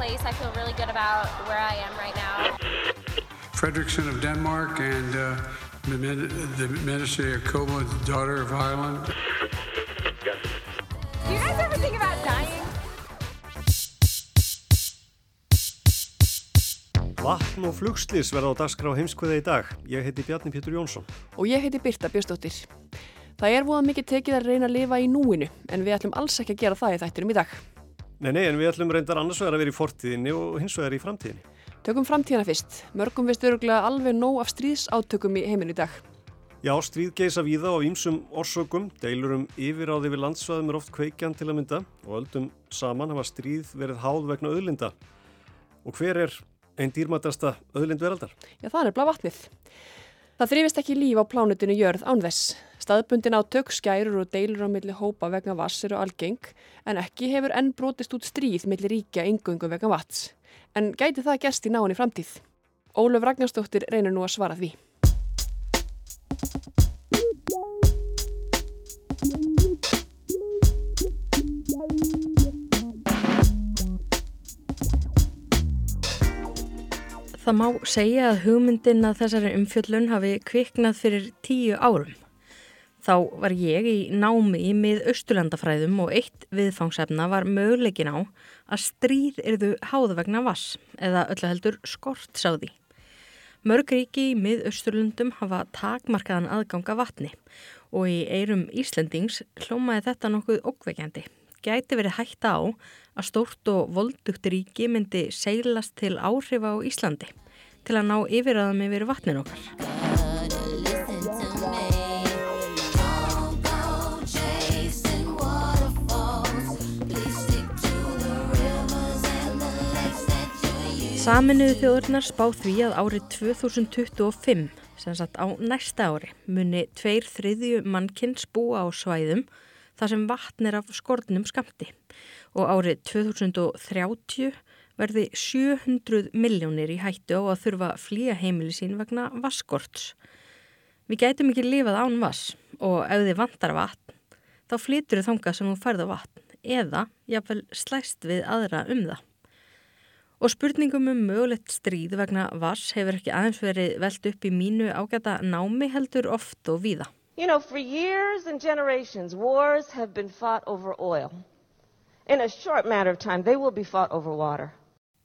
Place. I feel really good about where I am right now. Fredrickson of Denmark and uh, the, min- the Ministry of Koma, daughter of Ireland. Do you guys ever think about dying? Vatn og flugslis verða á dagskrá heimskveða í dag. Ég heiti Bjarni Pétur Jónsson. Og ég heiti Birta Björnsdóttir. Það er voða mikið tekið að reyna að lifa í núinu, en við ætlum alls ekki að gera það í þættinum í dag. Nei, nei, en við ætlum reyndar annars vegar að vera í fortíðinni og hins vegar í framtíðinni. Tökum framtíðina fyrst. Mörgum veist öruglega alveg nóg af stríðsátökum í heiminu í dag. Já, stríð geisa víða á ímsum orsökum, deilur um yfiráði við landsvæðum er oft kveikjan til að mynda og öldum saman hafa stríð verið háð vegna öðlinda. Og hver er einn dýrmætasta öðlind veraldar? Já, það er blá vatnið. Það þrifist ekki líf á plánutinu jörð án þess. Staðbundin á tök skærur og deilur á milli hópa vegna vass eru algeng, en ekki hefur enn brotist út stríð milli ríkja yngöngu vegna vats. En gæti það gæst í náinn í framtíð? Ólöf Ragnarstóttir reynir nú að svara því. Það má segja að hugmyndin að þessari umfjöllun hafi kviknað fyrir tíu árum. Þá var ég í námi í mið austurlandafræðum og eitt viðfangsefna var möguleikin á að stríð erðu háða vegna vass eða öllu heldur skortsáði. Mörg ríki í mið austurlundum hafa takmarkaðan aðganga vatni og í eirum Íslendings hlómaði þetta nokkuð okkveikjandi. Gæti verið hætta á að stórt og voldugt ríki myndi seilast til áhrifa á Íslandi til að ná yfirraðum yfir vatnin okkar. Saminuðu þjóðurnar spá því að árið 2025, sem sagt á næsta ári, muni tveir þriðju mannkynns búa á svæðum þar sem vatn er af skortnum skamti og árið 2030 verði 700 miljónir í hættu á að þurfa flýja heimili sín vegna vasskorts. Við gætum ekki lifað án vass og ef þið vantar vatn, þá flytur þið þangað sem þú færða vatn eða jáfnvel slæst við aðra um það. Og spurningum um mögulegt stríð vegna vass hefur ekki aðeins verið veld upp í mínu ágæta námi heldur oft og víða. You know, for years and generations, wars have been fought over oil. In a short matter of time, they will be fought over water.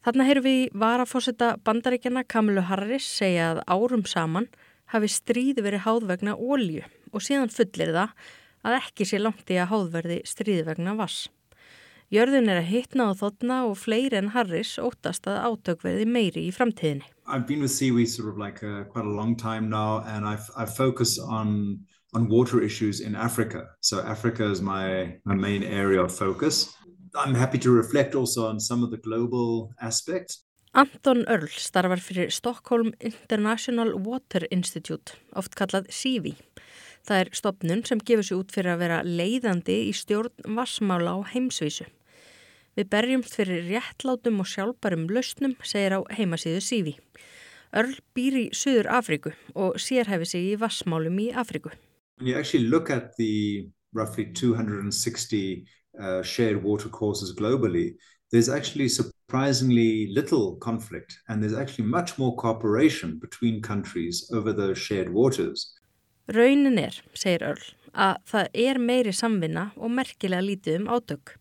Þarna heyrðum við varafósita bandaríkjana Kamilu Harris segja að árum saman hafi stríð verið háð vegna ólju og síðan fullir það að ekki sé langt í að háðverði stríð vegna vass. Jörðun er að hitna og þotna og fleiri en Harris óttast að átök verði meiri í framtíðinni. I've been with Seaweed sort of like a, quite a long time now and I've, I focus on, on water issues in Africa. So Africa is my, my main area of focus. I'm happy to reflect also on some of the global aspects. Anton Earl starfar fyrir Stockholm International Water Institute, oft kallað SIVI. Það er stopnun sem gefur sér út fyrir að vera leiðandi í stjórn vassmála á heimsvísu. Við berjumst fyrir réttlátum og sjálfbarum lausnum, segir á heimasíðu Sífi. Örl býr í Suður Afriku og sérhæfi sig í vassmálum í Afriku. When you actually look at the roughly 260 uh, shared water courses globally, there's actually surprisingly little conflict and there's actually much more cooperation between countries over those shared waters. Raunin er, segir Örl, að það er meiri samvinna og merkilega lítið um átök.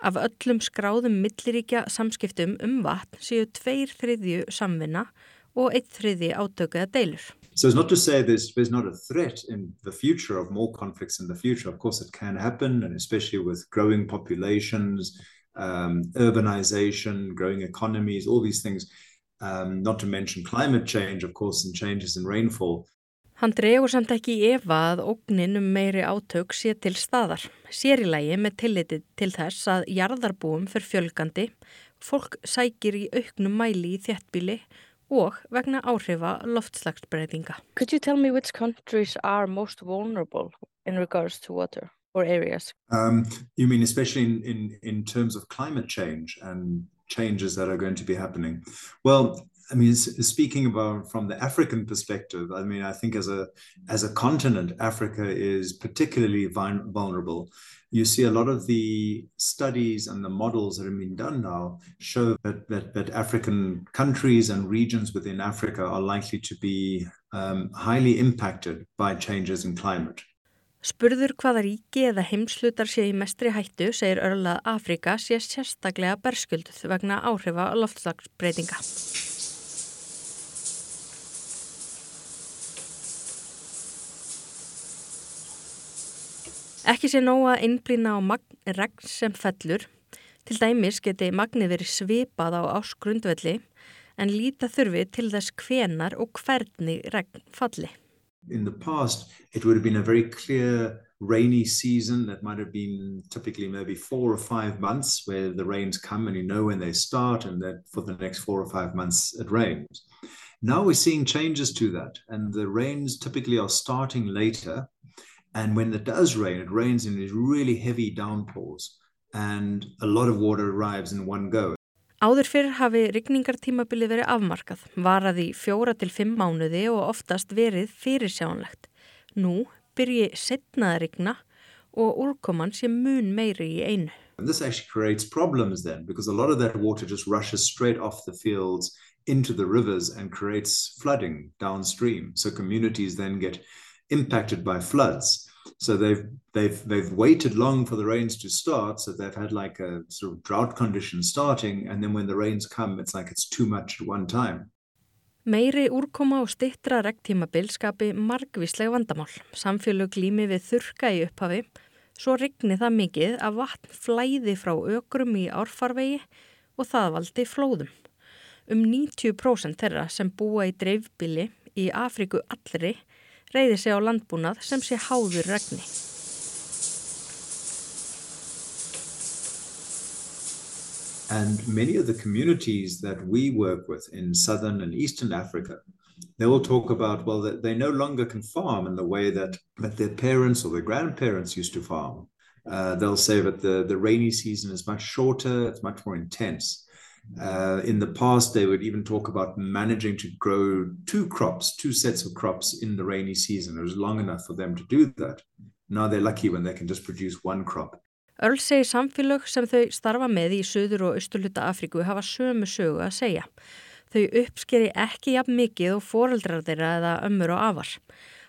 Af öllum skráðum milliríkja samskiptum um vatn séu tveir þriðju samvinna og eitt þriðji átök eða deilur. So it's not to say there's, there's not a threat in the future of more conflicts in the future. Of course, it can happen, and especially with growing populations, um, urbanization, growing economies, all these things, um, not to mention climate change, of course, and changes in rainfall. Hann dregur samt ekki í efa að ógnin um meiri átök sé til staðar. Sér í lægi með tilliti til þess að jarðarbúum fyrir fjölgandi, fólk sækir í auknum mæli í þjettbíli og vegna áhrifa loftslagsbreytinga. Could you tell me which countries are most vulnerable in regards to water or areas? Um, you mean especially in, in, in terms of climate change and changes that are going to be happening? Well, I mean, speaking about from the African perspective, I mean, I think as a as a continent, Africa is particularly vulnerable. You see, a lot of the studies and the models that have been done now show that that, that African countries and regions within Africa are likely to be um, highly impacted by changes in climate. Spurður hvaða ríki eða heimslutar sé í mestri hættu, segir Örlað Afrika sé sérstaklega berskulduð vegna áhrifa loftslagsbreytinga. Ekki sé nóg að innblýna á regn sem fellur. Til dæmis geti magnið verið svipað á áskrundvelli en líta þurfi til þess hvenar og hvernig regn falli. In the past it would have been a very clear rainy season that might have been typically maybe four or five months where the rains come and you know when they start and that for the next four or five months it rains. Now we're seeing changes to that and the rains typically are starting later And when it does rain, it rains in these really heavy downpours and a lot of water arrives in one go. Áður fyrir hafi rigningartímabili verið afmarkað, varaði fjóra til fimm mánuði og oftast verið fyrirsjánlegt. Nú byrji setnaða rigna og úrkoman sé mun meiri í einu. And this actually creates problems then because a lot of that water just rushes straight off the fields into the rivers and creates flooding downstream. So communities then get impacted by floods. So they've they've they've waited long for the rains to start. So they've had like a sort of drought condition starting, and then when the rains come, it's like it's too much at one time. Meiri úrkoma og stittra regntímabil skapi margvíslega vandamál. Samfélög glými við þurka í upphafi, svo regni það mikið að vatn flæði frá ökrum í árfarvegi og það valdi flóðum. Um 90% þeirra sem búa í dreifbili í Afriku allri reyði sig á landbúnað sem sé háður regni. And many of the communities that we work with in southern and eastern Africa, they will talk about, well, that they no longer can farm in the way that, that their parents or their grandparents used to farm. Uh, they'll say that the, the rainy season is much shorter, it's much more intense. Uh, in the past, they would even talk about managing to grow two crops, two sets of crops in the rainy season. It was long enough for them to do that. Now they're lucky when they can just produce one crop. Earl segir samfélög sem þau starfa með í söður og austurluta Afríku hafa sömu sögu að segja. Þau uppskeri ekki jafn mikið og foreldrar þeirra eða ömmur og afar.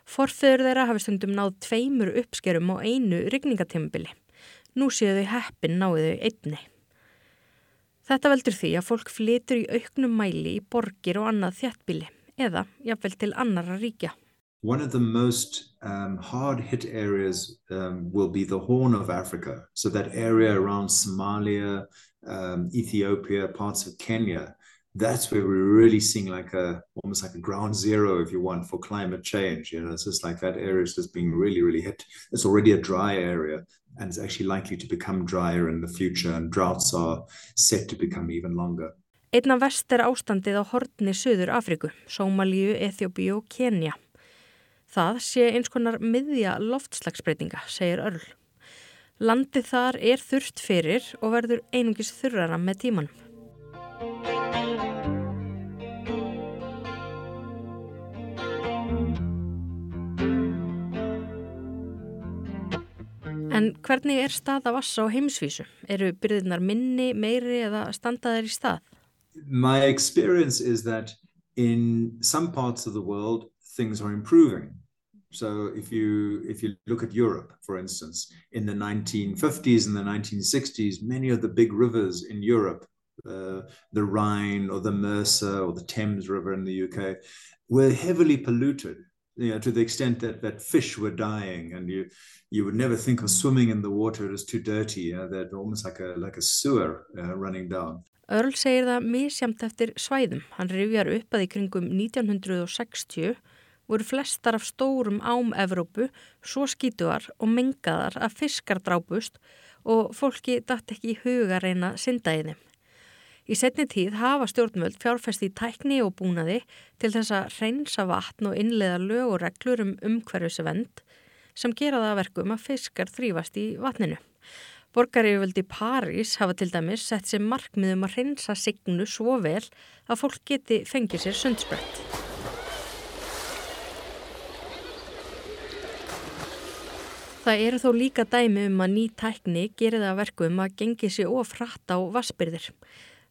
Forþöður þeirra hafi stundum náð tveimur uppskerum og einu rigningatímabili. Nú séu þau heppin náðu einni. Þetta veldur því að fólk flytur í auknum mæli í borgir og annað þjættbili eða jafnvel til annara ríkja. One of the most um, hard hit areas um, will be the Horn of Africa. So that area around Somalia, um, Ethiopia, parts of Kenya, that's where we're really seeing like a almost like a ground zero, if you want, for climate change. You know, it's just like that area is just being really, really hit. It's already a dry area, and it's actually likely to become drier in the future, and droughts are set to become even longer. Einna vest er ástandið á hortni Suður Afriku, Sómalíu, Eþjóbíu og Kenya. Það sé eins konar miðja loftslagsbreytinga, segir Örl. Landið þar er þurft fyrir og verður einungis þurrara með tímanum. En hvernig er stað af á heimsvísu? Eru byrðinar minni, meiri eða standaðir í stað? My experience is that in some parts of the world things are improving. So if you if you look at Europe, for instance, in the 1950s and the 1960s, many of the big rivers in Europe, uh, the Rhine or the Mersey or the Thames River in the UK, were heavily polluted you know, to the extent that, that fish were dying and you you would never think of swimming in the water, it too dirty, you know, that almost like a, like a sewer uh, running down. Earl segir það misjamt eftir svæðum. Hann rifjar upp að í kringum 1960 voru flestar af stórum ám Evrópu svo skítuar og mengaðar að fiskar drápust og fólki dætt ekki í huga reyna synda í þeim. Í setni tíð hafa stjórnvöld fjárfesti í tækni og búnaði til þess að reynsa vatn og innlega lög og reglur um umhverfisvend sem gera það verkum að fiskar þrýfast í vatninu. Borgaríföldi París hafa til dæmis sett sér markmiðum að reynsa signu svo vel að fólk geti fengið sér sundsprett. Það eru þó líka dæmi um að ný tækni gerir það verkum að gengi sér ofrætt á vassbyrðir.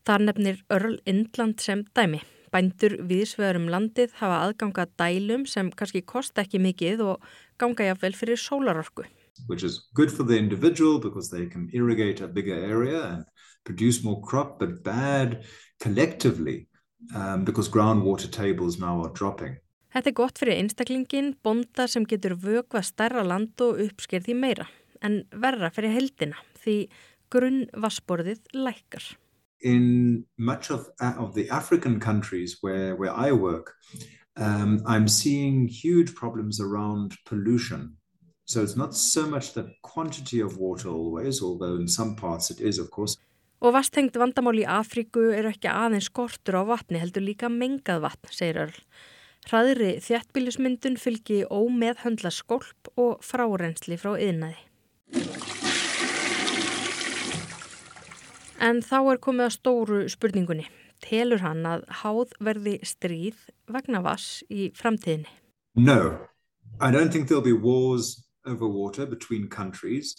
Þar nefnir Örl Indland sem dæmi. Bændur viðsvegar um landið hafa aðganga dælum sem kannski kosta ekki mikið og ganga jáfnvel fyrir sólarorku. Which is good for the individual because they can irrigate a bigger area and produce more crop, but bad collectively um, because groundwater tables now are dropping. Þetta er gott fyrir einstaklingin, bonda sem getur vögvað stærra land og uppskerð því meira, en verra fyrir heldina því grunn vassborðið lækkar. In much of, of the African countries where, where I work, um, I'm seeing huge problems around pollution. So it's not so much the quantity of water always, although in some parts it is of course. Og vasthengt vandamál í Afríku eru ekki aðeins skortur á vatni heldur líka mengað vatn, segir Örl. Hraðri þjættbílismyndun fylgi ómeðhöndla skolp og frárensli frá yðnaði. En þá er komið að stóru spurningunni. Telur hann að háð verði stríð vegna vass í framtíðinni? No, I don't think there'll be wars over water between countries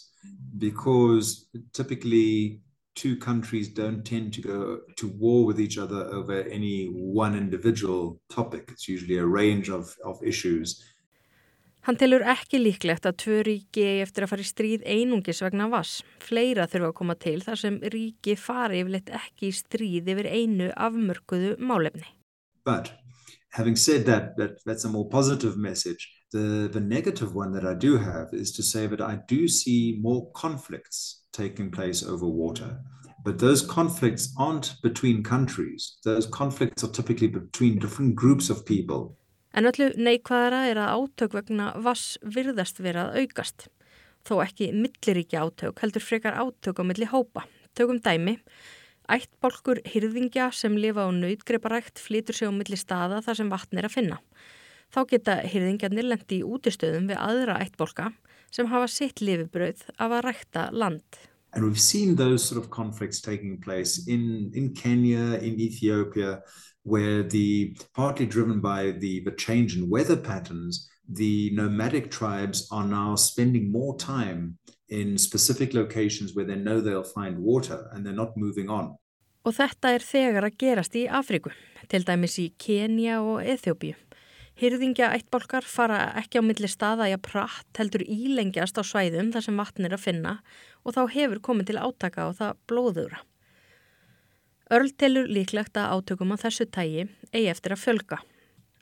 because typically two countries don't tend to go to war with each other over any one individual topic. It's usually a range of, of issues. Hann telur ekki líklegt að tvö ríki eftir að fara í stríð einungis vegna vass. Fleira þurfa að koma til þar sem ríki fari yfirleitt ekki í stríð yfir einu afmörkuðu málefni. But having said that, that that's a more positive message. The, the negative one that I do have is to say that I do see more conflicts taking place over water. But those conflicts aren't between countries. Those conflicts are typically between different groups of people. En öllu neikvæðara er að átök vegna vass virðast vera að aukast. Þó ekki milliríkja átök heldur frekar átök á milli hópa. Tökum dæmi. Ættbólkur hyrðingja sem lifa á nautgreiparækt flytur sig á milli staða þar sem vatn er að finna. Þá geta hyrðingjarnir lendi í útistöðum við aðra ættbólka sem hafa sitt lifibröð af að rækta land. And we've seen those sort of conflicts taking place in, in Kenya, in Ethiopia, where the partly driven by the, the change in weather patterns, the nomadic tribes are now spending more time in specific locations where they know they'll find water and they're not moving on. Og þetta er þegar að gerast í Afriku, til dæmis í Kenya og Eþjópíu. Hyrðingja eittbólkar fara ekki á milli staða í að pratt heldur ílengjast á svæðum þar sem vatn er að finna og þá hefur komið til átaka og það blóðura. Örl telur líklegt að átökum á þessu tægi eigi eftir að fjölga.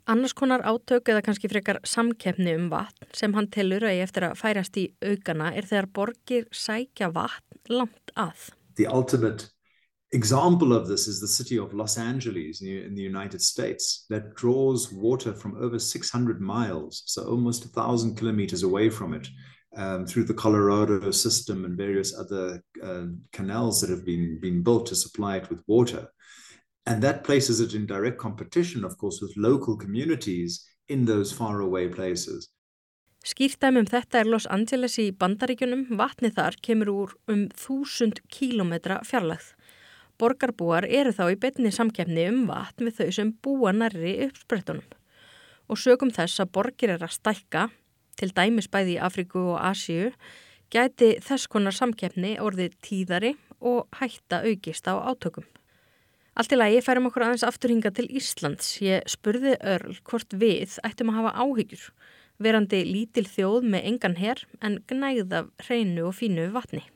Annars konar átök eða kannski frekar samkeppni um vatn sem hann telur eigi eftir að færast í aukana er þegar borgir sækja vatn langt að. The ultimate example of this is the city of Los Angeles in the United States that draws water from over 600 miles, so almost a thousand kilometers away from it, um, through the Colorado system and various other uh, canals that have been, been built to supply it with water. And that places it in direct competition, of course, with local communities in those faraway places. Skýrtæmum þetta er Los Angeles í bandaríkunum, vatnið þar kemur úr um þúsund kílometra fjarlagð. Borgarbúar eru þá í betni samkefni um vatn við þau sem búa nærri uppsprettunum. Og sögum þess að borgir er að stækka, til dæmis bæði í Afriku og Asíu, gæti þess konar samkefni orðið tíðari og hætta aukist á átökum. Allt í lagi færum okkur aðeins afturhinga til Íslands. Ég spurði Örl hvort við ættum að hafa áhyggjur, verandi lítil þjóð með engan herr en gnægð af hreinu og fínu vatni.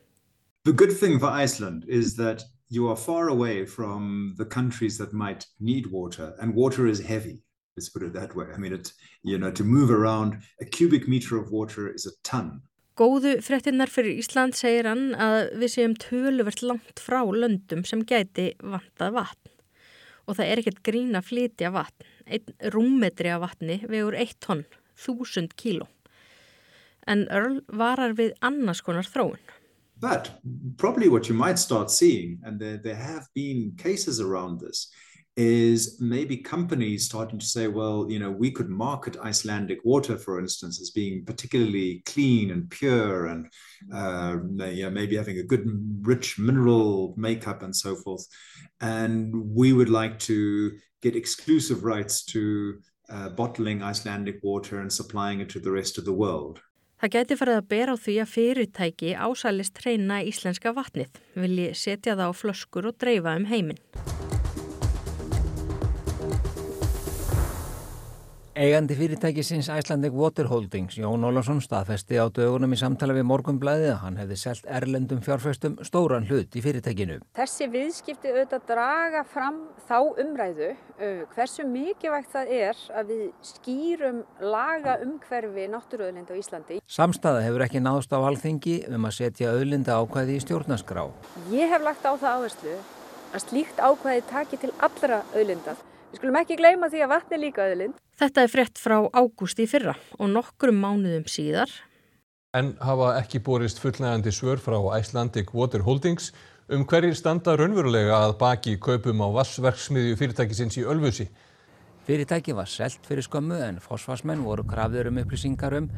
The good thing for Iceland is that you are far away from the countries that might need water, and water is heavy. Let's put it that way. I mean, it, you know, to move around, a cubic meter of water is a ton. Góðu frettinnar fyrir Ísland segir hann að við séum töluvert langt frá löndum sem gæti vantað vatn. og það er ekkert grín að flytja vatn. Einn rúmmetri af vatni vegur eitt tonn, þúsund kíló. En Earl varar við annars konar þróun. But probably what you might start seeing, and there, there have been cases around this, is maybe companies starting to say, well, you know, we could market Icelandic water, for instance, as being particularly clean and pure and uh, you know, maybe having a good, rich mineral makeup and so forth. And we would like to get exclusive rights to uh, bottling Icelandic water and supplying it to the rest of the world. Það geti farið að bera á því að fyrirtæki ásælist reyna íslenska vatnið, vilji setja það á flöskur og dreifa um heiminn. Eigandi fyrirtækisins Icelandic Water Holdings, Jón Ólafsson, staðfesti á dögunum í samtala við morgunblæðið að hann hefði selgt erlendum fjárfæstum stóran hlut í fyrirtækinu. Þessi viðskipti auðvitað draga fram þá umræðu hversu mikilvægt það er að við skýrum laga umhverfi náttúruöðlind á Íslandi. Samstaða hefur ekki náðst á alþingi um að setja öðlinda ákvæði í stjórnaskrá. Ég hef lagt á það áherslu að slíkt ákvæði taki til allra öðlindar. Við skulum ekki gleyma því að vatni líka öðlind. Þetta er frétt frá ágúst í fyrra og nokkrum mánuðum síðar. En hafa ekki borist fullnægandi svör frá Icelandic Water Holdings um hverjir standa raunverulega að baki kaupum á vassverksmiðju fyrirtækisins í Ölfusi. Fyrirtæki var selt fyrir skömmu en fósfarsmenn voru krafður um upplýsingar um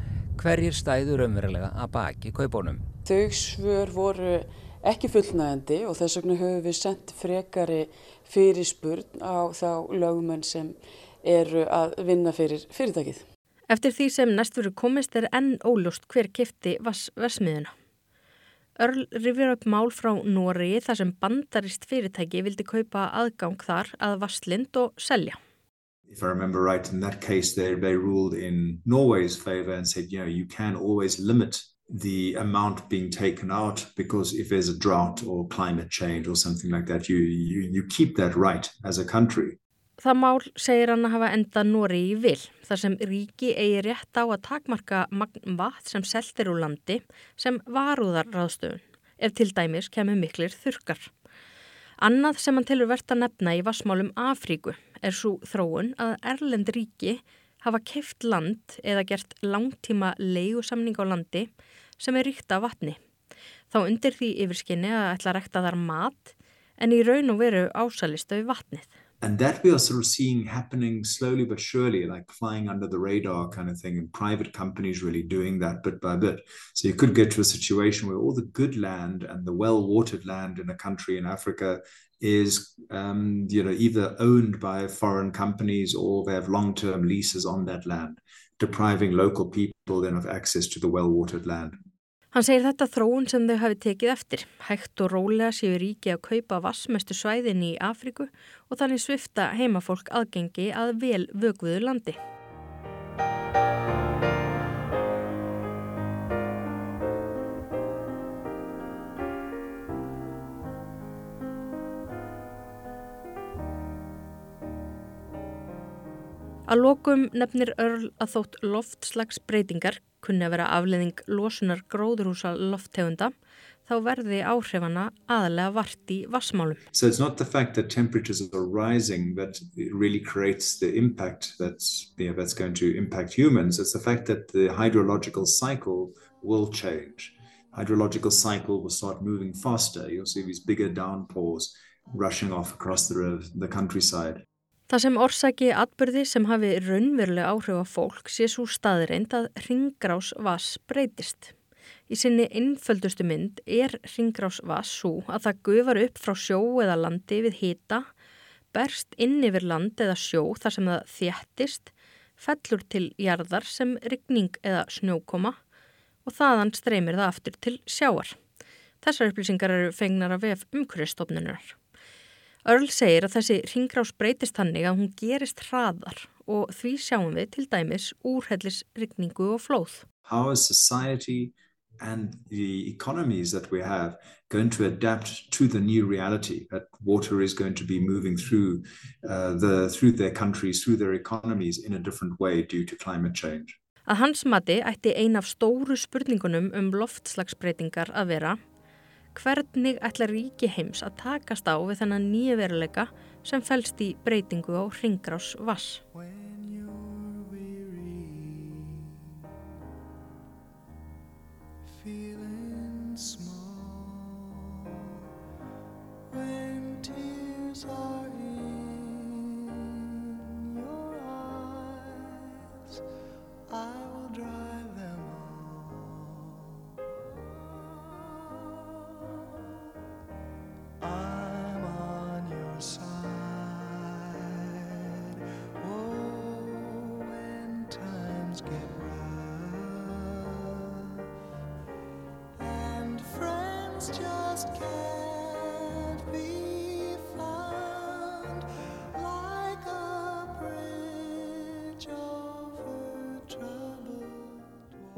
hverjir stæður raunverulega að baki kaupunum. Þau svör voru ekki fullnægandi og þess vegna höfum við sendt frekari fyrirspurn á þá lögumenn sem eru að vinna fyrir fyrirtækið. Eftir því sem næst veru komist er enn ólust hver kifti versmiðuna. Örl rifir upp mál frá Nóri þar sem bandarist fyrirtæki vildi kaupa aðgang þar að vasslind og selja. If I remember right, in that case, they, they ruled in Norway's favor and said, you know, you can always limit the amount being taken out because if there's a drought or climate change or something like that, you, you, you keep that right as a country. Það mál segir hann að hafa enda Nóri í vil, þar sem ríki eigi rétt á að takmarka magn vatn sem seltir úr landi sem varúðar ráðstöfun, ef til dæmis kemur miklir þurkar. Annað sem hann tilur verðt að nefna í vassmálum Afríku er svo þróun að Erlend ríki hafa keift land eða gert langtíma leigusamning á landi sem er ríkt af vatni. Þá undir því yfirskinni að ætla að rekta þar mat en í raun og veru ásalistu við vatnið. And that we are sort of seeing happening slowly but surely, like flying under the radar kind of thing, and private companies really doing that bit by bit. So you could get to a situation where all the good land and the well-watered land in a country in Africa is, um, you know, either owned by foreign companies or they have long-term leases on that land, depriving local people then of access to the well-watered land. Hann segir þetta þróun sem þau hafi tekið eftir. Hægt og rólega séu ríki að kaupa vassmestu svæðin í Afriku og þannig svifta heimafólk aðgengi að vel vögvuðu landi. Að lokum nefnir Örl að þótt loftslagsbreytingar kunni að vera afleðing losunar gróðurhúsa lofttegunda þá verði áhrifana aðalega vart í vassmálum. So it's not the fact that temperatures are rising that really creates the impact that's, you know, that's going to impact humans. It's the fact that the hydrological cycle will change. Hydrological cycle will start moving faster. You'll see these bigger downpours rushing off across the, the countryside. Það sem orsaki atbyrði sem hafi raunverulega áhrif á fólk sé svo staðreind að ringrás vass breytist. Í sinni einföldustu mynd er ringrás vass svo að það gufar upp frá sjó eða landi við hita, berst inn yfir land eða sjó þar sem það þjættist, fellur til jarðar sem rigning eða snjókoma og þaðan streymir það aftur til sjáar. Þessar upplýsingar eru fengnar af vef umhverjastofnunar. Earl segir að þessi ringrás breytist hannig að hún gerist hraðar og því sjáum við til dæmis úrhellis rigningu og flóð. How is society and the economies that we have going to adapt to the new reality that water is going to be moving through uh, the through their countries, through their economies in a different way due to climate change. Að hans mati ætti ein af stóru spurningunum um loftslagsbreytingar að vera hvernig ætla ríki heims að takast á við þennan nýja veruleika sem fælst í breytingu á ringrás vass.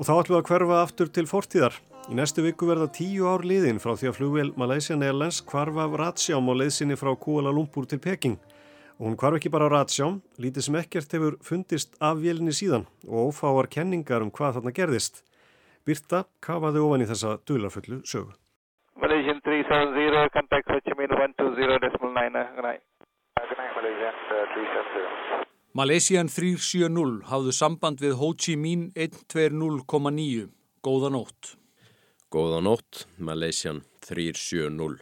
Og þá ætlum við að hverfa aftur til fortíðar. Í næstu viku verða tíu ár liðin frá því að flugvél Malaysian Airlines kvarfa af Ratsjám og leiðsynni frá Kuala Lumpur til Peking. Og hún kvarf ekki bara á Ratsjám, lítið sem ekkert hefur fundist af vélinni síðan og ófáar kenningar um hvað þarna gerðist. Birta kafaði ofan í þessa dularfullu sögu. Malaysian 370, contact Ho Chi Minh 120.9. Good night. Good night, Malaysian 370. Malaysian 370 hafðu samband við Ho Chi Minh 120,9. Góða nótt. Góða nótt, Malaysian 370.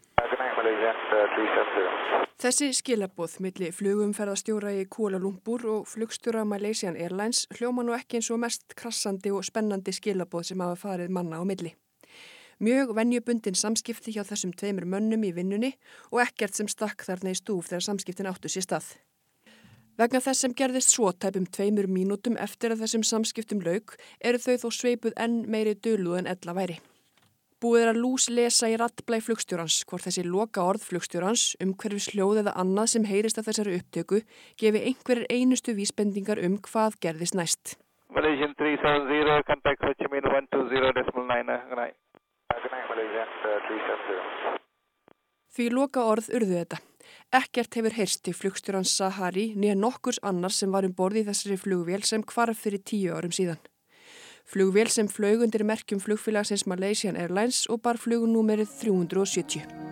Þessi skilaboð milli flugumferðastjóra í Kuala Lumpur og flugstjóra Malaysian Airlines hljóma nú ekki eins og mest krassandi og spennandi skilaboð sem hafa farið manna á milli. Mjög venjubundin samskipti hjá þessum tveimur mönnum í vinnunni og ekkert sem stakk þarna í stúf þegar samskiptin áttu sér stað. Vegna þess sem gerðist svo tæpum tveimur mínútum eftir að þessum samskiptum lauk eru þau þó sveipuð enn meiri dölu en ella væri. Búið er að lús lesa í rattblæ flugstjórans hvort þessi loka orð flugstjórans um hverju sljóð eða annað sem heyrist af þessari upptöku gefi einhverjir einustu vísbendingar um hvað gerðist næst. Malaysian 370, contact Ho Chi Minh 120.9. Good night. Good night, Malaysian 370. Því loka orð urðu þetta. Ekkert hefur heyrst í flugstjórans Sahari nýja nokkurs annars sem var um borði í þessari flugvél sem kvarf fyrir tíu árum síðan. Flugvél sem flög undir merkjum flugfélagsins Malaysian Airlines og bar flugunúmerið 370.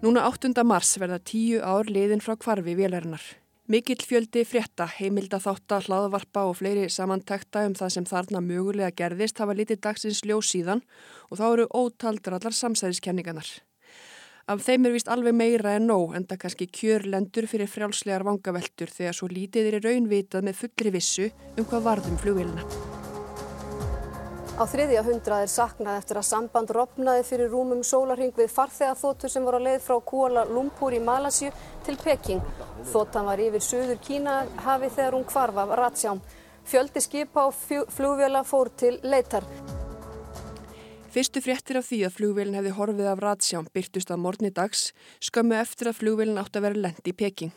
Núna 8. mars verða tíu ár liðin frá kvarfi vélarinnar. Mikill fjöldi frétta, heimilda þátta, hlaðvarpa og fleiri samantækta um það sem þarna mögulega gerðist hafa litið dagsins ljós síðan og þá eru ótaldar allar samsæðiskenninganar. Af þeim er vist alveg meira en nóg en það kannski kjör lendur fyrir frjálslegar vangaveltur þegar svo lítið er í raunvitað með fullri vissu um hvað varðum flugvélina. Á þriðja hundrað er saknað eftir að samband rofnaði fyrir rúmum sólarhing við farþegaþóttur sem voru að leið frá Kuala Lumpur í Malasju til Peking. Þóttan var yfir söður Kína hafi þegar hún kvarf af Ratsjám. Fjöldi skipa og flugvela fór til leitar. Fyrstu fréttir af því að flugvélin hefði horfið af Ratsjám byrtust að morgni dags skömmu eftir að flugvélin átt að vera lendi í Peking.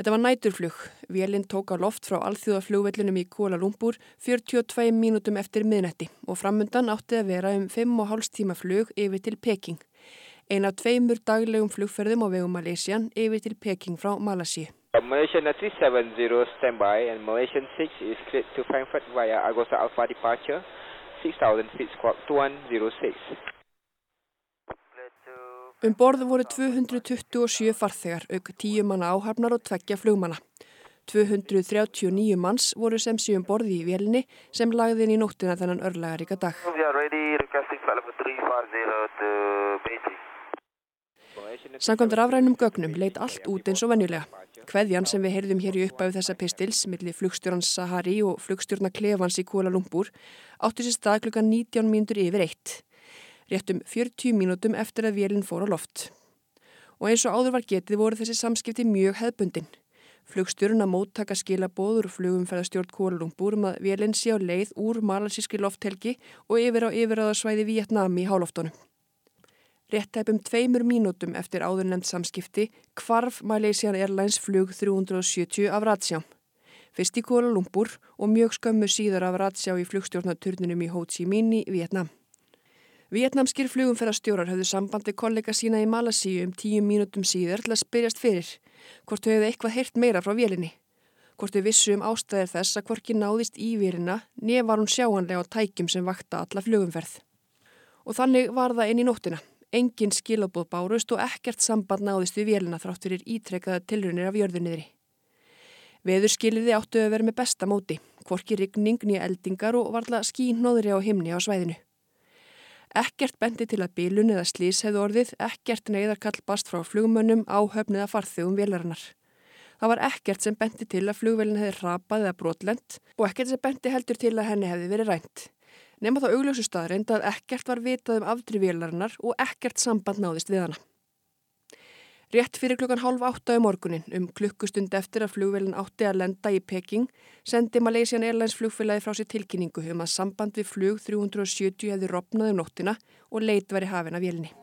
Þetta var næturflug. Vélinn tók á loft frá alþjóðaflugvellinum í Kuala Lumpur 42 mínútum eftir miðnetti og framundan átti að vera um 5,5 tíma flug yfir til Peking. Ein af tveimur daglegum flugferðum á vegum Malaysian yfir til Peking frá Malasíu. Malaysian 370 standby and Malaysian 6 is cleared to Frankfurt via Agosa Alpha departure 6000 feet squawk 2106. Um borðu voru 227 farþegar, auk 10 manna áhafnar og tveggja flugmanna. 239 manns voru sem síðan borði í vélni sem lagði inn í nóttina þennan örlægaríka dag. Samkvæmt rafrænum gögnum leit allt út eins og venjulega. Kveðjan sem við heyrðum hér í uppæðu þessa pistils millir flugstjórnans Sahari og flugstjórna Klefans í Kuala Lumpur átti sér stað klukkan 19 mínútur yfir eitt réttum 40 mínútum eftir að vélinn fór á loft. Og eins og áður var getið voru þessi samskipti mjög hefbundin. Flugstjórun að móttaka skilabóður flugumferðarstjórn Kólalungbúr um að vélinn sé á leið úr malasíski lofthelgi og yfir á yfirraðarsvæði Vietnami í hálóftunum. Réttæpum tveimur mínútum eftir áður nefnd samskipti kvarf Malaysian Airlines flug 370 af Ratsjám. Fyrst í Kólalungbúr og mjög skömmu síðar af Ratsjá í flugstjórnaturninum í Ho Chi Minh í Vietnam. Vietnamskir flugumferðarstjórar höfðu sambandi kollega sína í Malasíu um tíu mínútum síðar til að spyrjast fyrir hvort þau hefðu eitthvað heyrt meira frá vélinni. hvort við vissum ástæðir þess að hvorki náðist í vélina nefn var hún sjáanlega á tækjum sem vakta alla flugumferð. Og þannig var það inn í nóttina. Engin skilabóð bárust og ekkert samband náðist við vélina þrátt fyrir ítrekkaða tilrunir af jörðunniðri. Veðurskiliði áttu að vera með besta móti, hvorki rigning nýja eldingar og varla skín nóðri á himni á svæðinu. Ekkert bendi til að bílun eða slís hefðu orðið, ekkert neyðarkall bast frá flugmönnum á höfniða farþugum vélarinnar. Það var ekkert sem bendi til að flugvelin hefði rapað eða brotlend og ekkert sem bendi heldur til að henni hefði verið rænt. Nefna þá augljósu staðreind að ekkert var vitað um afdri vélarinnar og ekkert samband náðist við hana. Rétt fyrir klukkan hálf átta um morgunin, um klukkustund eftir að flugvelin átti að lenda í Peking, sendi Malaysian Airlines flugfélagi frá sér tilkynningu um að samband við flug 370 hefði ropnað um nóttina og leit veri hafin af vélinni.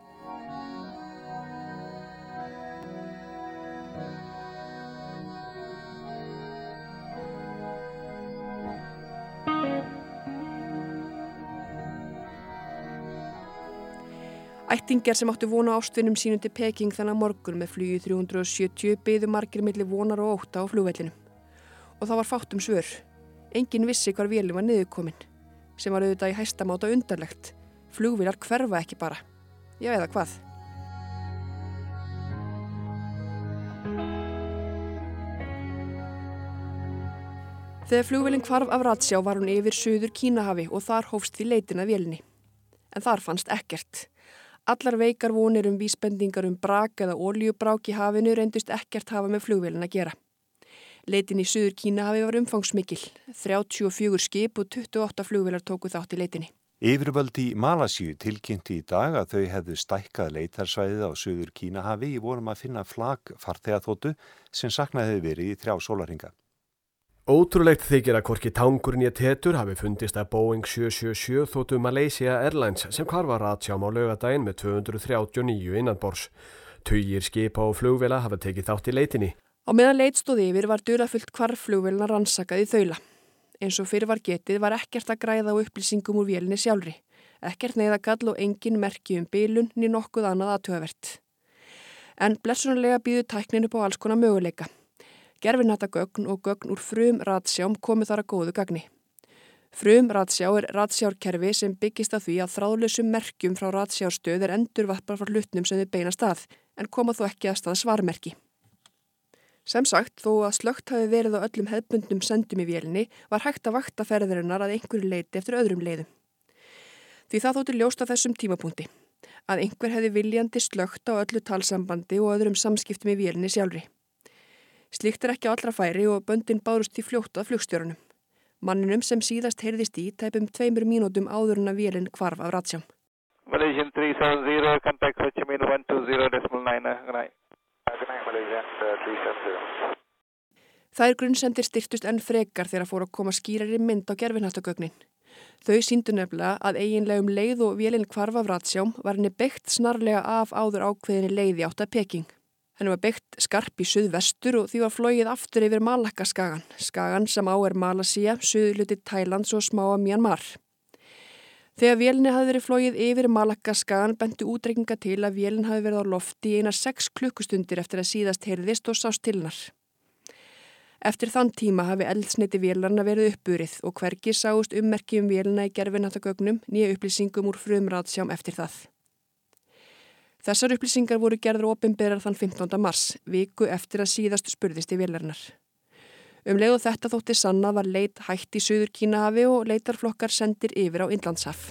Ættingar sem áttu vona ástvinnum sínum til Peking þannig morgun með flugi 370 byðu margir millir vonar og óta á flugvellinu. Og það var fátt um svör. Engin vissi hvar vélum var niðurkomin, sem var auðvitað í hæstamáta undarlegt. Flugvilar hverfa ekki bara. Já eða hvað? Þegar flugvelin kvarf af Ratsjá var hún yfir söður Kínahafi og þar hófst því leitin að vélinni. En þar fannst ekkert. Allar veikar vonir um vísbendingar um brak eða óljubrák í hafinu reyndust ekkert hafa með flugvelin að gera. Leitin í Suður Kína hafi var umfangsmikil. 34 skip og 28 flugvelar tóku þátt í leitinni. Yfirvöldi í Malasíu tilkynnti í dag að þau hefðu stækkað leitarsvæðið á Suður Kínahafi í vorum að finna flag farþegaþótu sem saknaði verið í þrjá sólaringa. Ótrúlegt þykir að korki tangurinn í tetur hafi fundist að Boeing 777 þóttu Malaysia Airlines sem hvar var aðsjám á lögadaginn með 239 innanbors. Tugir skipa og flugvela hafa tekið þátt í leitinni. Á meðan leitstóði yfir var dölafullt hvar flugvelna rannsakað í þaula. Eins og fyrir var getið var ekkert að græða á upplýsingum úr vélinni sjálfri. Ekkert neyðagall og engin merki um bílun ni nokkuð annað aðtöðavert. En blessunarlega býðu tækninu på alls konar möguleika. Gerfinata gögn og gögn úr frum ratsjám komu þar að góðu gagni. Frum ratsjá er ratsjárkerfi sem byggist að því að þráðlösum merkjum frá ratsjárstöð er endurvarpar frá hlutnum sem þau beina stað en koma þó ekki að stað svarmerki. Sem sagt, þó að slögt hafi verið á öllum hefbundnum sendum í vélini var hægt að vakta ferðirinnar að einhverju leiti eftir öðrum leiðum. Því það þóttu ljósta þessum tímapunkti að einhver hefði viljandi slögt á öllu talsambandi og öðrum samskiptum í vélini sjálfri. Slikt er ekki á allra færi og böndin bárust í fljóttað flugstjórunum. Manninum sem síðast heyrðist í tæpum tveimur mínútum áður en að vélinn kvarf af ratsjám. Malaysian 370, contact Minh 120.9. Good night. Good night, Malaysian 370. Það er grunnsendir styrtust enn frekar þegar fór að koma skýrari mynd á gerfinhattagögnin. Þau síndu nefnilega að eiginlegum leið og vélinn kvarf af ratsjám var henni byggt snarlega af áður ákveðinni leiði átt að Peking. Henni var byggt skarp í suðvestur og því var flóið aftur yfir Malakkaskagan, skagan sem á er Malasía, suðluti Thailands og smáa Myanmar. Þegar vélni hafi verið flóið yfir Malakkaskagan bentu útrekninga til að vélin hafi verið á lofti í einar 6 klukkustundir eftir að síðast heyrðist og sást til hennar. Eftir þann tíma hafi eldsneiti vélarna verið uppburið og hvergi sáust ummerki um vélina í gerfinatagögnum nýja upplýsingum úr frumratsjám eftir það. Þessar upplýsingar voru gerður ofinberar þann 15. mars, viku eftir að síðast spurðist í vélarinnar. Um leið og þetta þótti sanna var leit hætt í Suður Kínahafi og leitarflokkar sendir yfir á Inlandshaf.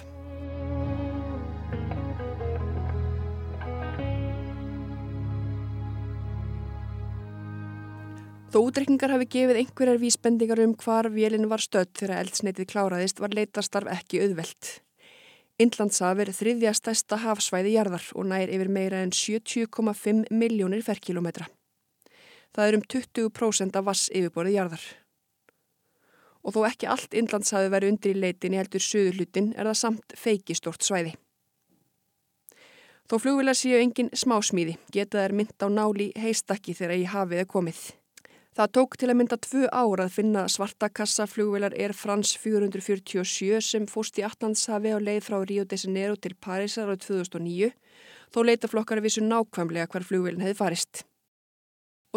Þó útrekningar hafi gefið einhverjar vísbendingar um hvar vélinn var stödd þegar eldsneitið kláraðist var leitarstarf ekki auðvelt. Indlandshaf er þriðja stærsta hafsvæði jarðar og nær yfir meira en 70,5 miljónir ferkilometra. Það er um 20% af vass yfirborðið jarðar. Og þó ekki allt Indlandshafi verið undir í leitinni heldur söður hlutin er það samt feikistort svæði. Þó flugvilar séu engin smásmíði geta þær mynd á náli heistakki þegar í hafið er komið. Það tók til að mynda tvö ár að finna svarta kassaflugvelar Air France 447 sem fóst í Atlantshafi á leið frá Rio de Janeiro til Parísar árið 2009 þó leitaflokkar vissu nákvæmlega hvar flugvelin hefði farist.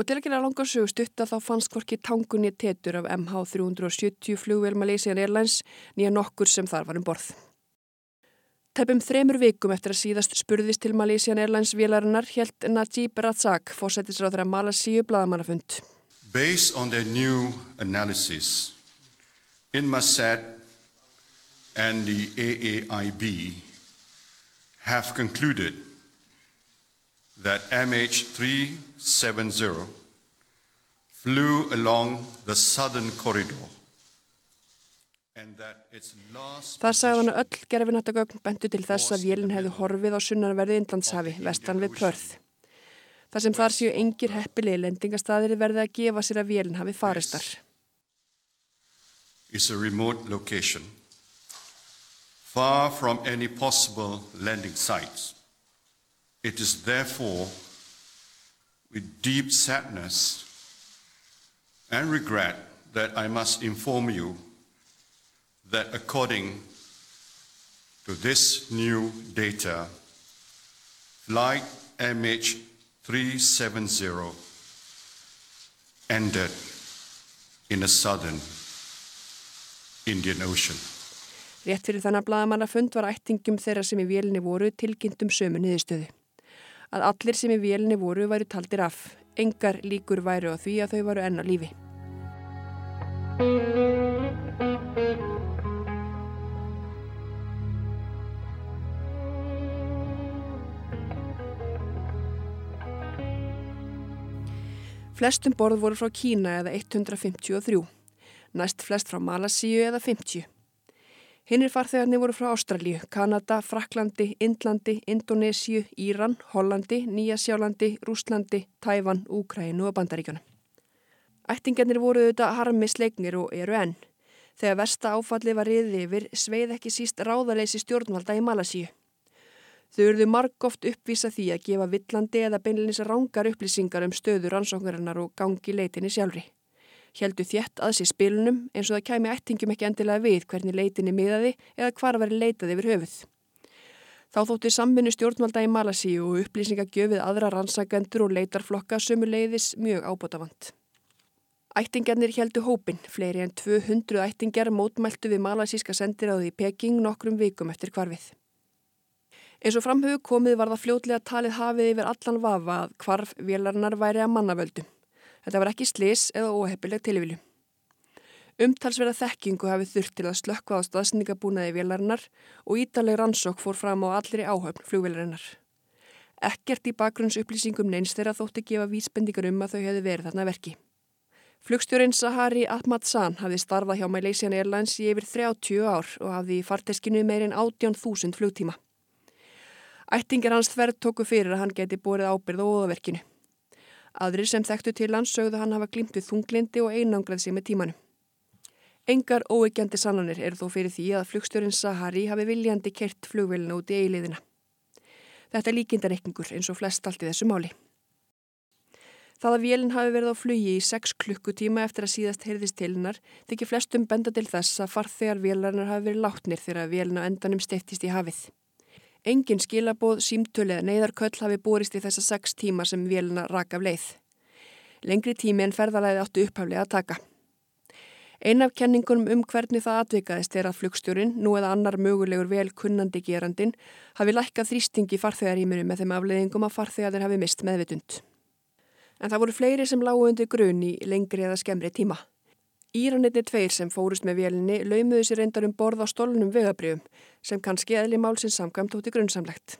Og til að gera langar sögu stutta þá fannst hvorki tangunni tetur af MH370 flugvél Malaysian Airlines nýja nokkur sem þar var um borð. Tæpum þremur vikum eftir að síðast spurðist til Malaysian Airlines vélarinnar helt Najib Razak fórsættisráður að Malasíu bladamannafund. Based on their new analysis, Inmarsat and the AAIB have concluded that MH370 flew along the southern corridor Það sagði hann að öll gerfinatagögn bentu til þess að vélinn hefði horfið á sunnanverði Indlandshafi, vestan við Pörð. Það sem þar séu engir heppilegi lendingastaðir verði að gefa sér að vélinn hafi faristar. It's a remote location, far from any possible landing sites. It is therefore with deep sadness and regret that I must inform you that according to this new data, flight MH370 ended in the southern Indian Ocean. Rétt fyrir þannig að bladamannafund var ættingum þeirra sem í vélinni voru tilkynntum sömu niðurstöðu. Að allir sem í vélinni voru væru taldir af. Engar líkur væru á því að þau varu enn á lífi. Flestum borð voru frá Kína eða 153, næst flest frá Malasíu eða 50. Hinnir farþegarnir voru frá Ástralíu, Kanada, Fraklandi, Indlandi, Indonésiu, Íran, Hollandi, Nýjasjálandi, Rúslandi, Tæfan, Úkrænu og Bandaríkjana. Ættingarnir voru auðvitað harmi sleiknir og eru enn. Þegar versta áfalli var riðið yfir sveið ekki síst ráðaleysi stjórnvalda í Malasíu. Þau eruðu margóft uppvísa því að gefa villandi eða beinleins rángar upplýsingar um stöður ansóknarinnar og gangi leitinni sjálfri. Hjeldu þjætt að sér spilunum eins og það kæmi ættingum ekki endilega við hvernig leitinni miðaði eða hvar veri leitað yfir höfuð. Þá þótti samvinnu stjórnvalda í Malasíu og upplýsingagjöfið aðra rannsagendur og leitarflokka sömu leiðis mjög ábútafant. Ættingarnir heldu hópin, fleiri en 200 ættingar mótmæltu við malasíska sendiráði í Peking nokkrum vikum eftir kvarfið. Eins og framhugðu komið var það fljótlega talið hafið yfir allan vafa að kvarf vélarinnar væri að mannavöldu. Þetta var ekki slis eða óheppileg tilvílu. Umtalsverða þekkingu hafið þurft til að slökkva á staðsendingabúnaði vélarinnar og ítaleg rannsók fór fram á allri áhöfn flugvélarinnar. Ekkert í bakgrunnsupplýsingum neins þeirra þótti gefa vísbendingar um að þau hefði verið þarna verki. Flugstjórin Sahari Ahmad San hafði starfað hjá Malaysian Airlines í yfir 30 ár og hafði í farteskinu meirinn 18.000 flugtíma. Ættingir hans þverð tóku fyrir að hann geti borið ábyrð og óðaverkinu. Aðrir sem þekktu til hans sögðu hann hafa glimt við þunglindi og einangrað sig með tímanu. Engar óegjandi sannanir eru þó fyrir því að flugstjórin Sahari hafi viljandi kert flugvelina út í eiliðina. Þetta er líkindareikningur eins og flest allt í þessu máli. Það að vélinn hafi verið á flugi í 6 klukkutíma eftir að síðast heyrðist til hennar þykir flestum benda til þess að farþegar vélarnar hafi verið látnir þegar vélinn á endanum steiftist í hafið. Engin skilabóð, símtölu eða neyðarköll hafi borist í þessa 6 tíma sem vélina rak af leið. Lengri tími en ferðalæði áttu upphaflega að taka. Ein af kenningunum um hvernig það atvikaðist er að flugstjórin, nú eða annar mögulegur vel kunnandi gerandin, hafi lækkað þrýstingi farþegaríminu með þeim afleiðingum að farþegadir hafi mist meðvitund. En það voru fleiri sem lágu undir grunn í lengri eða skemmri tíma. Íranitni tveir sem fórust með vélinni laumuðu sér reyndar um borð á stólunum vegabriðum sem kannski eðli málsins samkvæmt tóti grunnsamlegt.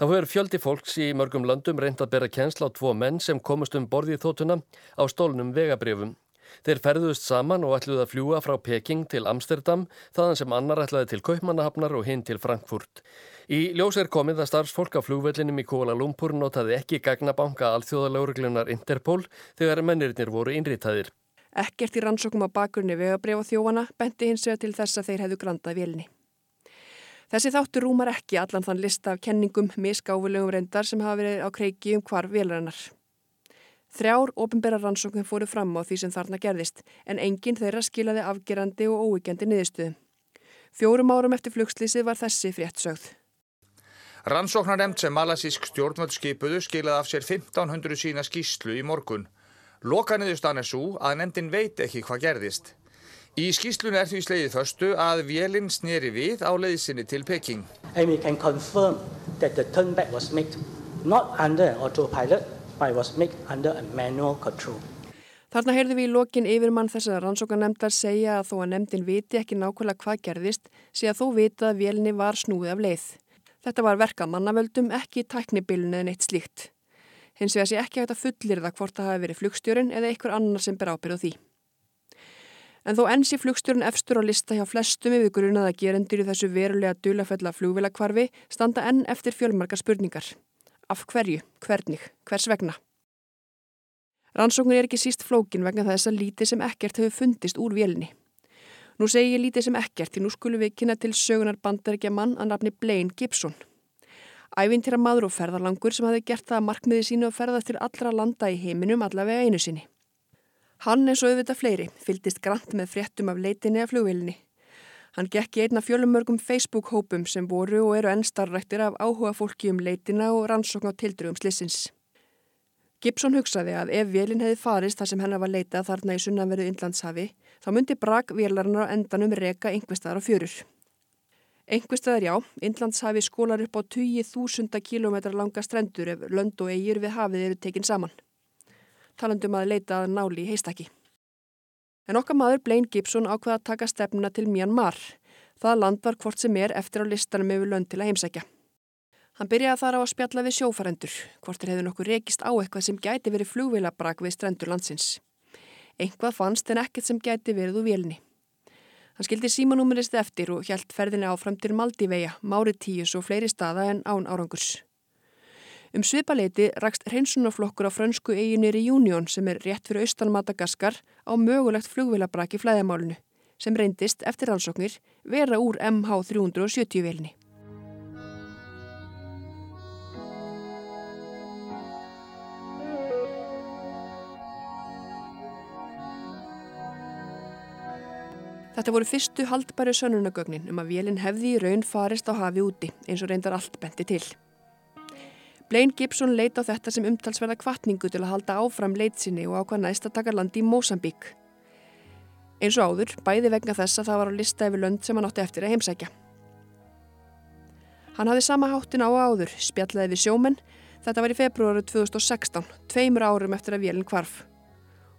Það hefur fjöldi fólks í mörgum löndum reynd að bera kjensla á tvo menn sem komust um borðið þótuna á stólunum vegabriðum. Þeir ferðuðust saman og ætluði að fljúa frá Peking til Amsterdam, þaðan sem annar ætlaði til Kaupmannahafnar og hinn til Frankfurt. Í ljós er komið að starfsfólk á flugvellinum í Kuala Lumpur notaði ekki gagnabanka alþjóðalögurglunar Interpol þegar mennirinnir voru innrýtaðir. Ekkert í rannsókum á bakurni vegabref og þjóana benti hins vega til þess að þeir hefðu grandað vélni. Þessi þáttur rúmar ekki allan þann lista af kenningum misgáfulegum reyndar sem hafa verið á kreiki um hvar vélarinnar. Þrjár ofinbæra rannsóknum fóru fram á því sem þarna gerðist en enginn þeirra skilaði afgerandi og óíkjandi niðurstöðum. Fjórum árum eftir flugslýsið var þessi frétt sögð. Rannsóknaremt sem malasísk stjórnvöld skipuðu skilaði af sér 1500 sína skýslu í morgun. Lokaniðustan er svo að nefndin veit ekki hvað gerðist. Í skýslunni er því slegið förstu að vélinn sneri við á leiðsinni til Peking. And we can confirm that the turn back was made not under an autopilot, but it was made under a manual control. Þarna heyrðum við í lokin yfirmann þessar rannsókanemndar segja að þó að nefndin viti ekki nákvæmlega hvað gerðist, sé að þó vita að vélni var snúið af leið. Þetta var verkað mannavöldum, ekki tæknibilun eða neitt slíkt. Hins vegar sé ekki hægt að fullir það hvort það hafi verið flugstjórin eða einhver annar sem ber ábyrð á því. En þó enn sé flugstjórun efstur á lista hjá flestum yfir grunað að gerendur í þessu verulega dulafella flugvilakvarfi standa enn eftir fjölmarkar spurningar. Af hverju, hvernig, hvers vegna? Rannsóknir er ekki síst flókin vegna þess að lítið sem ekkert hefur fundist úr vélni. Nú segi ég lítið sem ekkert því nú skulum við kynna til sögunar bandarækja mann að nafni Blaine Gibson. Ævintýra maður og ferðarlangur sem hafi gert það að markmiði sínu að ferða til allra landa í heiminum allavega einu sinni. Hann eins og auðvitað fleiri fyldist grant með fréttum af leitinni af flugvílinni. Hann gekk í einna fjölumörgum Facebook-hópum sem voru og eru enn starrættir af áhuga fólki um leitina og rannsókn á tildrugum slissins. Gibson hugsaði að ef vélinn hefði farist þar sem hennar var leitað þarna í sunnanverðu Inlandshafi, þá myndi brak vélarinnar á endanum reka einhverstaðar á fjörur. Einhverstaðar já, Inlandshafi skólar upp á 20.000 km langa strendur ef lönd og eigir við hafið eru tekinn saman. Talandum að leita að náli í heistaki. En okkar maður Blaine Gibson ákveða að taka stefnuna til Myanmar. Það land var hvort sem er eftir á listanum yfir lönd til að heimsækja. Hann byrjaði þar á að spjalla við sjófarendur, hvort er hefði nokkuð rekist á eitthvað sem gæti verið flugvélabrak við strendur landsins. Einhvað fannst en ekkert sem gæti verið úr vélni. Hann skildi símanúmerist eftir og hjælt ferðinni áfram til Maldiveja, Máritíus og fleiri staða en án árangurs. Um svipaleiti rakst hreinsunaflokkur á frönsku eiginu Reunion sem er rétt fyrir austan Madagaskar á mögulegt flugvélabrak í flæðamálunu sem reyndist eftir rannsóknir vera úr MH370 vélni. Þetta voru fyrstu haldbæru sönunagögnin um að vélinn hefði í raun farist á hafi úti eins og reyndar allt benti til. Blaine Gibson leita á þetta sem umtalsverða kvartningu til að halda áfram leitsinni og ákvað næst að taka landi í Mósambík. Eins og áður, bæði vegna þess að það var á lista yfir lönd sem hann átti eftir að heimsækja. Hann hafði sama háttin á áður, spjallaði við sjómenn, þetta var í februari 2016, tveimur árum eftir að vélinn kvarf.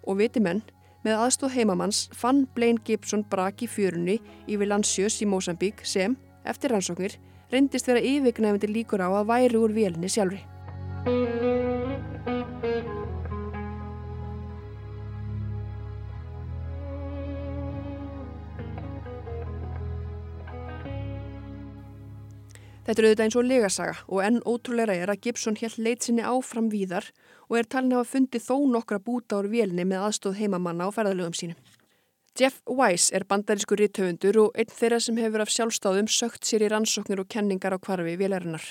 Og viti menn, Með aðstóð heimamanns fann Blaine Gibson brak í fjörunni yfir landsjös í Mósambík sem, eftir rannsóknir, reyndist vera yfirgnefndi líkur á að væri úr vélni sjálfri. Þetta er auðvitað eins og legasaga og enn ótrúleira er að Gibson held leit sinni áfram víðar og er talin að hafa fundið þó nokkra búta úr vélni með aðstóð heimamanna á ferðalögum sínum. Jeff Weiss er bandarísku rítöfundur og einn þeirra sem hefur af sjálfstáðum sögt sér í rannsóknir og kenningar á kvarfi vélærinar.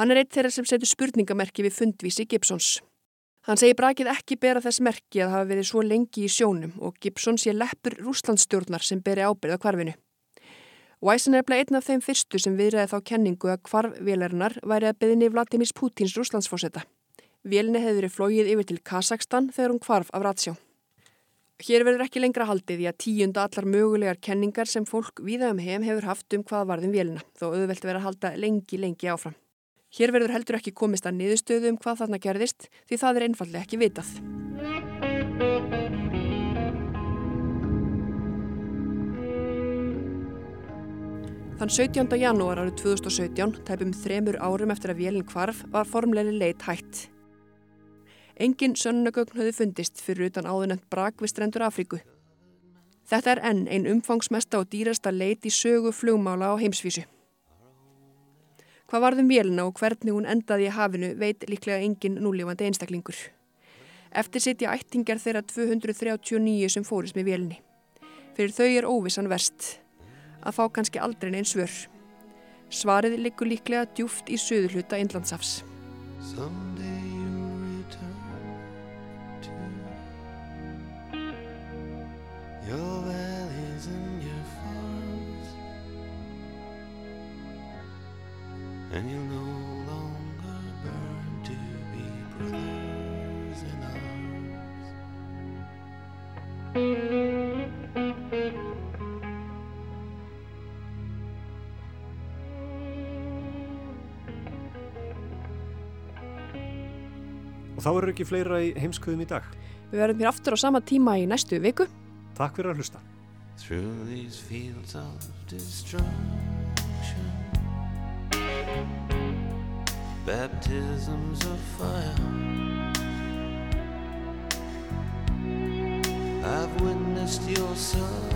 Hann er einn þeirra sem setur spurningamerki við fundvísi Gibsons. Hann segir brakið ekki bera þess merki að hafa verið svo lengi í sjónum og Gibson sé leppur rúslandstjórnar sem beri ábyrða kvarfinu. Weissen er bleið einn af þeim fyrstu sem viðræði þá kenningu að hvarf vélarinnar væri að byðinni Vladimir Putins rúslandsfósetta. Vélni hefði verið flóið yfir til Kazakstan þegar hún hvarf af ratsjó. Hér verður ekki lengra haldið í að tíunda allar mögulegar kenningar sem fólk viða um heim hefur haft um hvað varðum vélina, þó auðvelt verið að halda lengi, lengi áfram. Hér verður heldur ekki komist að niðurstöðu um hvað þarna gerðist því það er einfallega ekki vitað. Þann 17. janúar árið 2017, tæpum þremur árum eftir að vélinn kvarf, var formleiri leit hætt. Engin sönnugögn höfðu fundist fyrir utan áðunent brak við strendur Afríku. Þetta er enn ein umfangsmesta og dýrasta leit í sögu flugmála á heimsvísu. Hvað varðum vélina og hvernig hún endaði í hafinu veit líklega engin núlífandi einstaklingur. Eftir sitja ættingar þeirra 239 sem fórist með vélini. Fyrir þau er óvissan verst að fá kannski aldrei neins svör. Svarið likur líklega djúft í söðuluta Inlandsafs. And you'll no longer burn to be brothers in arms. Og þá eru ekki fleira í heimskuðum í dag. Við verðum hér aftur á sama tíma í næstu viku. Takk fyrir að hlusta. Through these fields of destruction Baptisms of fire I've witnessed your son